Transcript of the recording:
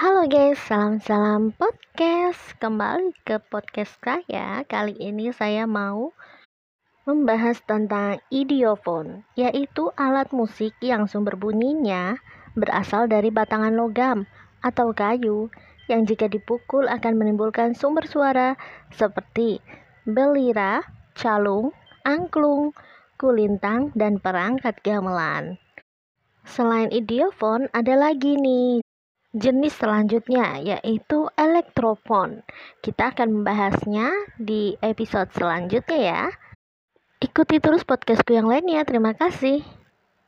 Halo guys, salam-salam podcast. Kembali ke podcast saya. Kali ini saya mau membahas tentang idiofon, yaitu alat musik yang sumber bunyinya berasal dari batangan logam atau kayu yang jika dipukul akan menimbulkan sumber suara seperti belira, calung, angklung, kulintang, dan perangkat gamelan. Selain idiofon, ada lagi nih jenis selanjutnya yaitu elektrofon. Kita akan membahasnya di episode selanjutnya ya. Ikuti terus podcastku yang lainnya. Terima kasih.